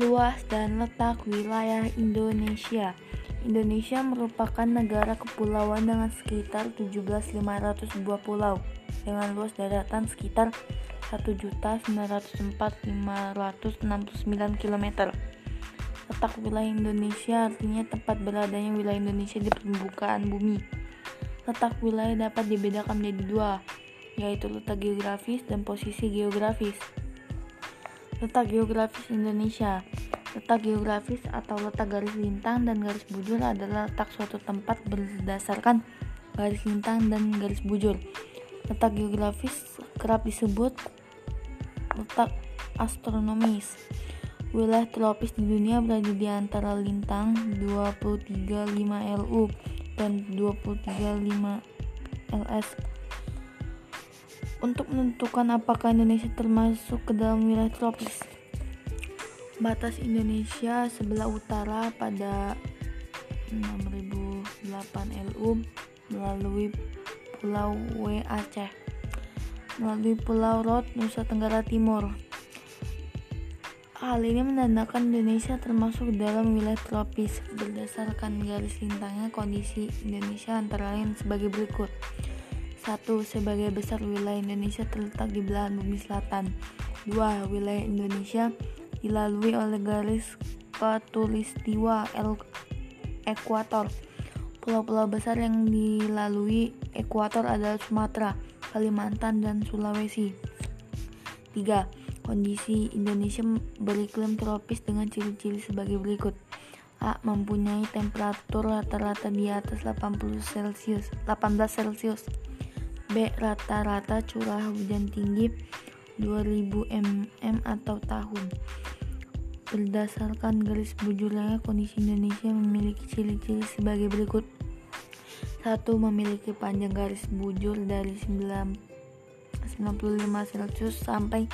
Luas dan letak wilayah Indonesia Indonesia merupakan negara kepulauan dengan sekitar 17.502 pulau dengan luas daratan sekitar 1.904.569 km. Letak wilayah Indonesia artinya tempat beradanya wilayah Indonesia di permukaan bumi. Letak wilayah dapat dibedakan menjadi dua, yaitu letak geografis dan posisi geografis. Letak geografis Indonesia Letak geografis atau letak garis lintang dan garis bujur adalah letak suatu tempat berdasarkan garis lintang dan garis bujur. Letak geografis kerap disebut letak astronomis. Wilayah tropis di dunia berada di antara lintang 235 LU dan 235 LS. Untuk menentukan apakah Indonesia termasuk ke dalam wilayah tropis, batas Indonesia sebelah utara pada 6008 LU melalui Pulau W Aceh melalui Pulau Rot Nusa Tenggara Timur. Hal ini menandakan Indonesia termasuk dalam wilayah tropis berdasarkan garis lintangnya kondisi Indonesia antara lain sebagai berikut. 1. Sebagai besar wilayah Indonesia terletak di belahan bumi selatan. 2. Wilayah Indonesia dilalui oleh garis katulistiwa ekuator. Pulau-pulau besar yang dilalui ekuator adalah Sumatera, Kalimantan, dan Sulawesi. 3. Kondisi Indonesia beriklim tropis dengan ciri-ciri sebagai berikut. A. Mempunyai temperatur rata-rata di atas 80 Celcius, 18 Celcius. B. Rata-rata curah hujan tinggi 2000 mm atau tahun. Berdasarkan garis bujurnya, kondisi Indonesia memiliki ciri-ciri sebagai berikut. 1. Memiliki panjang garis bujur dari 95 Celcius sampai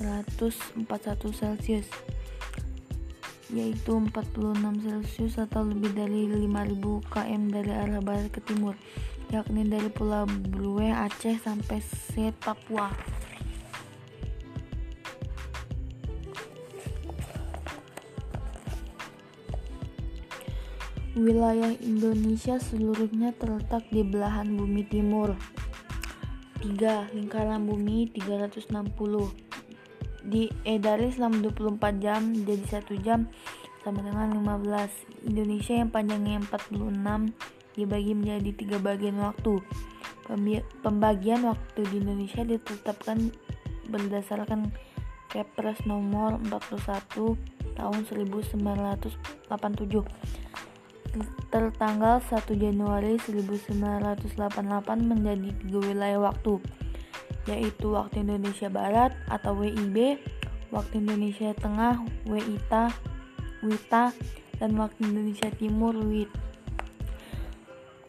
141 Celcius yaitu 46 Celcius atau lebih dari 5000 km dari arah barat ke timur yakni dari Pulau Brue Aceh sampai Set Papua Wilayah Indonesia seluruhnya terletak di belahan bumi timur. 3. Lingkaran bumi 360 diedari selama 24 jam jadi 1 jam sama dengan 15 Indonesia yang panjangnya 46 dibagi menjadi tiga bagian waktu pembagian waktu di Indonesia ditetapkan berdasarkan Kepres nomor 41 tahun 1987 tertanggal 1 Januari 1988 menjadi tiga wilayah waktu yaitu waktu Indonesia Barat atau WIB, waktu Indonesia Tengah WITA, WITA dan waktu Indonesia Timur WIT.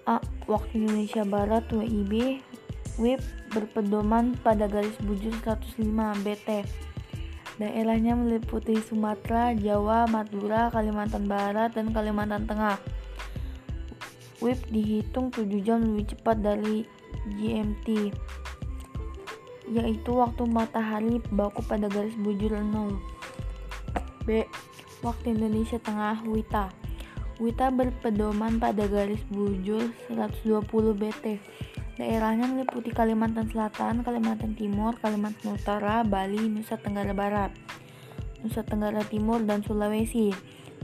A. Waktu Indonesia Barat WIB WIB berpedoman pada garis bujur 105 BT. Daerahnya meliputi Sumatera, Jawa, Madura, Kalimantan Barat, dan Kalimantan Tengah. WIP dihitung 7 jam lebih cepat dari GMT yaitu waktu matahari berlaku pada garis bujur 0 B. Waktu Indonesia Tengah WITA WITA berpedoman pada garis bujur 120 BT Daerahnya meliputi Kalimantan Selatan, Kalimantan Timur, Kalimantan Utara, Bali, Nusa Tenggara Barat, Nusa Tenggara Timur, dan Sulawesi.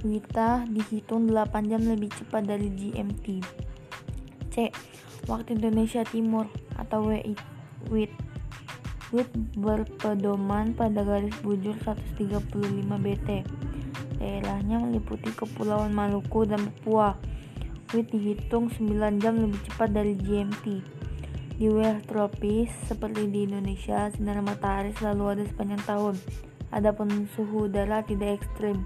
Wita dihitung 8 jam lebih cepat dari GMT. C. Waktu Indonesia Timur atau WIT. WIT, berpedoman pada garis bujur 135 BT. Daerahnya meliputi Kepulauan Maluku dan Papua. WIT dihitung 9 jam lebih cepat dari GMT. Di wilayah tropis seperti di Indonesia, sinar matahari selalu ada sepanjang tahun. Adapun suhu udara tidak ekstrim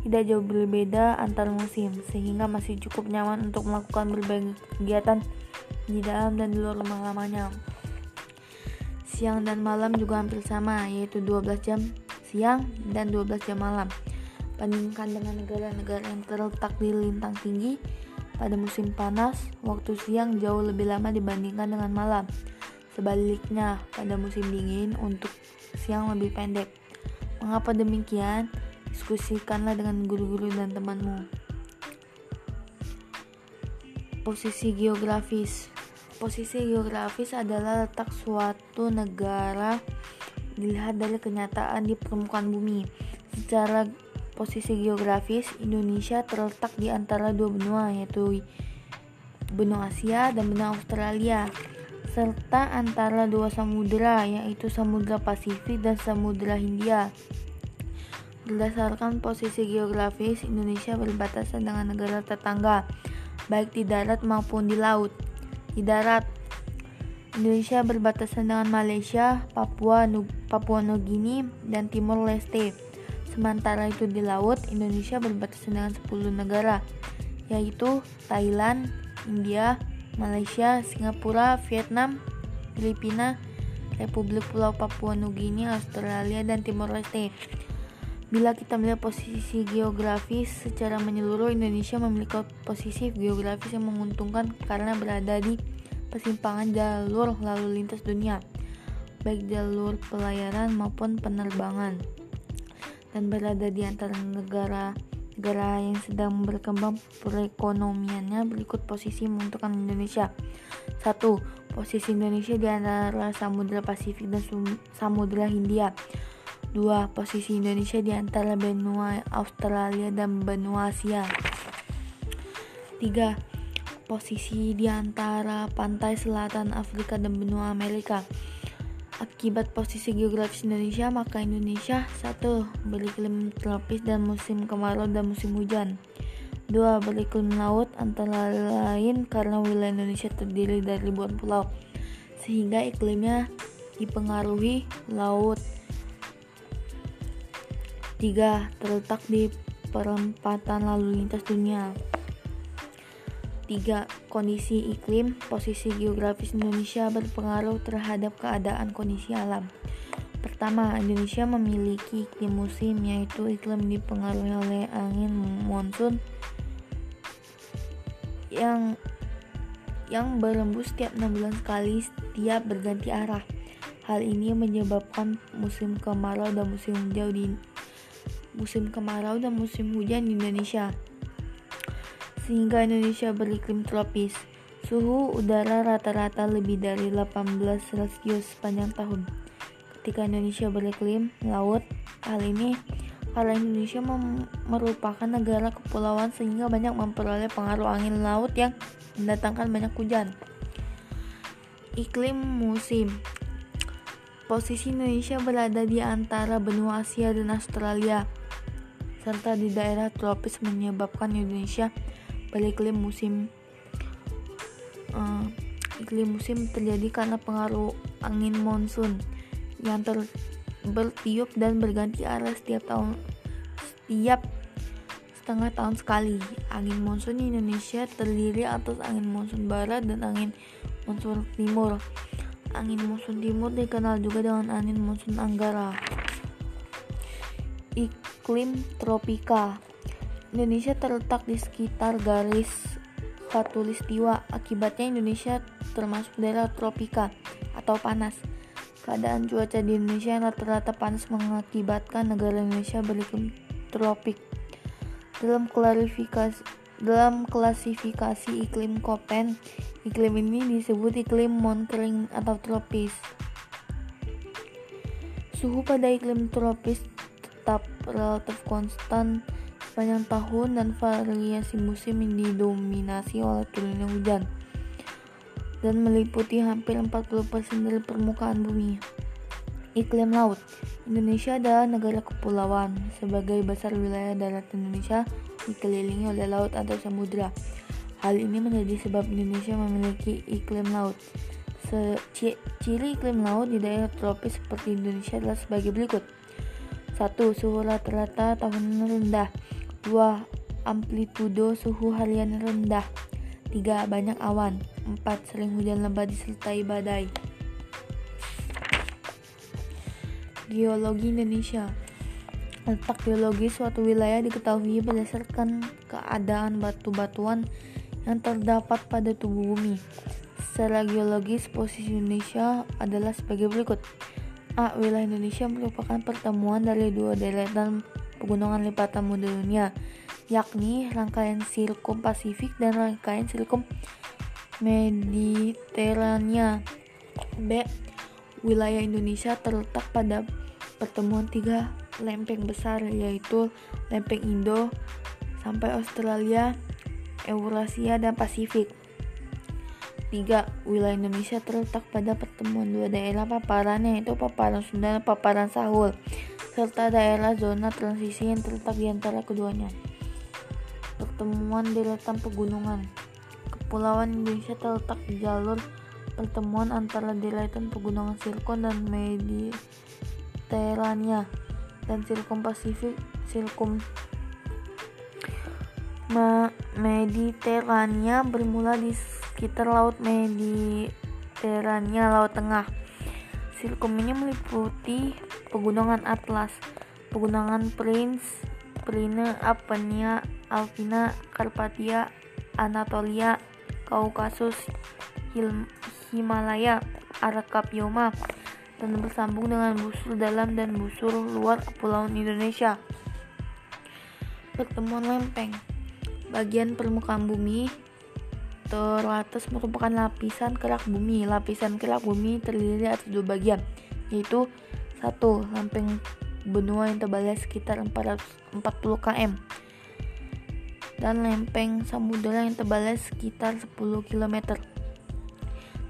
tidak jauh berbeda antar musim, sehingga masih cukup nyaman untuk melakukan berbagai kegiatan di dalam dan di luar rumah lamanya. Siang dan malam juga hampir sama, yaitu 12 jam siang dan 12 jam malam. Bandingkan dengan negara-negara yang terletak di lintang tinggi, pada musim panas, waktu siang jauh lebih lama dibandingkan dengan malam. Sebaliknya, pada musim dingin untuk siang lebih pendek. Mengapa demikian? Diskusikanlah dengan guru-guru dan temanmu. Posisi geografis Posisi geografis adalah letak suatu negara dilihat dari kenyataan di permukaan bumi. Secara posisi geografis, Indonesia terletak di antara dua benua, yaitu benua Asia dan benua Australia, serta antara dua samudera, yaitu Samudra Pasifik dan Samudra Hindia. Berdasarkan posisi geografis, Indonesia berbatasan dengan negara tetangga, baik di darat maupun di laut. Di darat, Indonesia berbatasan dengan Malaysia, Papua, Papua Nugini, dan Timor Leste. Sementara itu di laut, Indonesia berbatasan dengan 10 negara, yaitu Thailand, India, Malaysia, Singapura, Vietnam, Filipina, Republik Pulau Papua Nugini, Australia, dan Timor Leste. Bila kita melihat posisi geografis secara menyeluruh, Indonesia memiliki posisi geografis yang menguntungkan karena berada di persimpangan jalur lalu lintas dunia, baik jalur pelayaran maupun penerbangan, dan berada di antara negara negara yang sedang berkembang perekonomiannya berikut posisi menguntungkan Indonesia. 1. Posisi Indonesia di antara Samudra Pasifik dan Samudra Hindia. 2. Posisi Indonesia di antara benua Australia dan benua Asia. 3. Posisi di antara pantai selatan Afrika dan benua Amerika. Akibat posisi geografis Indonesia, maka Indonesia 1. Beriklim tropis dan musim kemarau dan musim hujan. 2. Beriklim laut antara lain karena wilayah Indonesia terdiri dari ribuan pulau sehingga iklimnya dipengaruhi laut 3. Terletak di perempatan lalu lintas dunia. 3. Kondisi iklim, posisi geografis Indonesia berpengaruh terhadap keadaan kondisi alam. Pertama, Indonesia memiliki iklim musim yaitu iklim dipengaruhi oleh angin monsun yang yang berembus setiap 6 bulan sekali setiap berganti arah. Hal ini menyebabkan musim kemarau dan musim hujan di musim kemarau dan musim hujan di Indonesia. Sehingga Indonesia beriklim tropis. Suhu udara rata-rata lebih dari 18 Celcius sepanjang tahun. Ketika Indonesia beriklim laut, hal ini karena Indonesia merupakan negara kepulauan sehingga banyak memperoleh pengaruh angin laut yang mendatangkan banyak hujan. Iklim musim Posisi Indonesia berada di antara benua Asia dan Australia serta di daerah tropis menyebabkan Indonesia beriklim musim uh, iklim musim terjadi karena pengaruh angin monsun yang ter bertiup dan berganti arah setiap tahun setiap setengah tahun sekali. Angin monsun di Indonesia terdiri atas angin monsun barat dan angin monsun timur. Angin monsun timur dikenal juga dengan angin monsun Anggara iklim tropika. Indonesia terletak di sekitar garis khatulistiwa. Akibatnya Indonesia termasuk daerah tropika atau panas. Keadaan cuaca di Indonesia yang rata-rata panas mengakibatkan negara Indonesia beriklim tropik. Dalam klarifikasi dalam klasifikasi iklim Koppen, iklim ini disebut iklim monkering atau tropis. Suhu pada iklim tropis tetap relatif konstan sepanjang tahun dan variasi musim yang didominasi oleh turunnya hujan dan meliputi hampir 40% dari permukaan bumi. Iklim laut Indonesia adalah negara kepulauan. Sebagai besar wilayah darat Indonesia dikelilingi oleh laut atau samudra. Hal ini menjadi sebab Indonesia memiliki iklim laut. Se ciri iklim laut di daerah tropis seperti Indonesia adalah sebagai berikut. 1. Suhu rata-rata tahunan rendah 2. Amplitudo suhu harian rendah 3. Banyak awan 4. Sering hujan lebat disertai badai Geologi Indonesia Letak geologi suatu wilayah diketahui berdasarkan keadaan batu-batuan yang terdapat pada tubuh bumi. Secara geologis, posisi Indonesia adalah sebagai berikut. A. Wilayah Indonesia merupakan pertemuan dari dua deretan pegunungan lipatan muda dunia, yakni rangkaian Sirkum Pasifik dan rangkaian Sirkum Mediterania. B. Wilayah Indonesia terletak pada pertemuan tiga lempeng besar yaitu lempeng Indo sampai Australia, Eurasia, dan Pasifik. 3. Wilayah Indonesia terletak pada pertemuan dua daerah paparan yaitu paparan Sunda dan paparan Sahul serta daerah zona transisi yang terletak di antara keduanya. Pertemuan deretan pegunungan Kepulauan Indonesia terletak di jalur pertemuan antara deretan pegunungan Sirkon dan Mediterania dan Sirkum Pasifik Sirkum Mediterania bermula di sekitar Laut Mediterania, Laut Tengah. Sirkum ini meliputi pegunungan Atlas, pegunungan Prince, Prine, Apenia, Alpina, Karpatia, Anatolia, Kaukasus, Himalaya, Arakapioma, dan bersambung dengan busur dalam dan busur luar Kepulauan Indonesia. Pertemuan lempeng bagian permukaan bumi teratas merupakan lapisan kerak bumi. Lapisan kerak bumi terdiri atas dua bagian, yaitu satu lempeng benua yang tebalnya sekitar 440 km dan lempeng samudera yang tebalnya sekitar 10 km.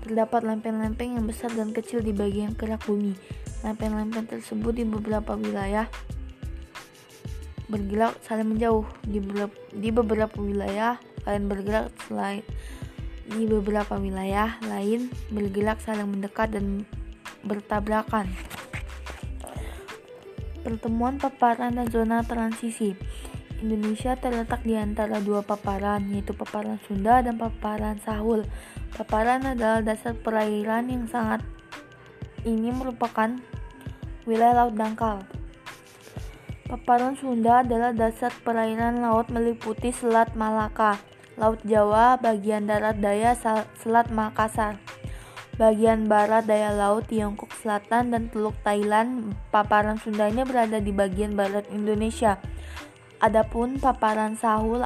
Terdapat lempeng-lempeng yang besar dan kecil di bagian kerak bumi. Lempeng-lempeng tersebut di beberapa wilayah bergerak saling menjauh di beberapa, di beberapa wilayah kalian bergerak selain di beberapa wilayah lain bergerak saling mendekat dan bertabrakan. Pertemuan paparan dan zona transisi. Indonesia terletak di antara dua paparan, yaitu paparan Sunda dan paparan Sahul. Paparan adalah dasar perairan yang sangat ini merupakan wilayah laut dangkal. Paparan Sunda adalah dasar perairan laut meliputi Selat Malaka, Laut Jawa, bagian darat daya Selat Makassar, bagian barat daya Laut Tiongkok Selatan, dan Teluk Thailand. Paparan Sunda ini berada di bagian barat Indonesia. Adapun paparan Sahul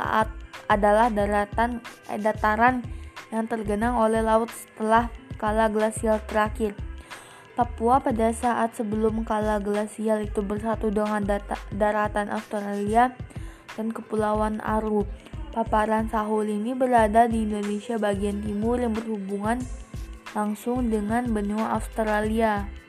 adalah daratan eh, dataran yang tergenang oleh laut setelah kala glasial terakhir. Papua pada saat sebelum kala glasial itu bersatu dengan data, daratan Australia dan Kepulauan Aru. Paparan Sahul ini berada di Indonesia bagian timur yang berhubungan langsung dengan benua Australia.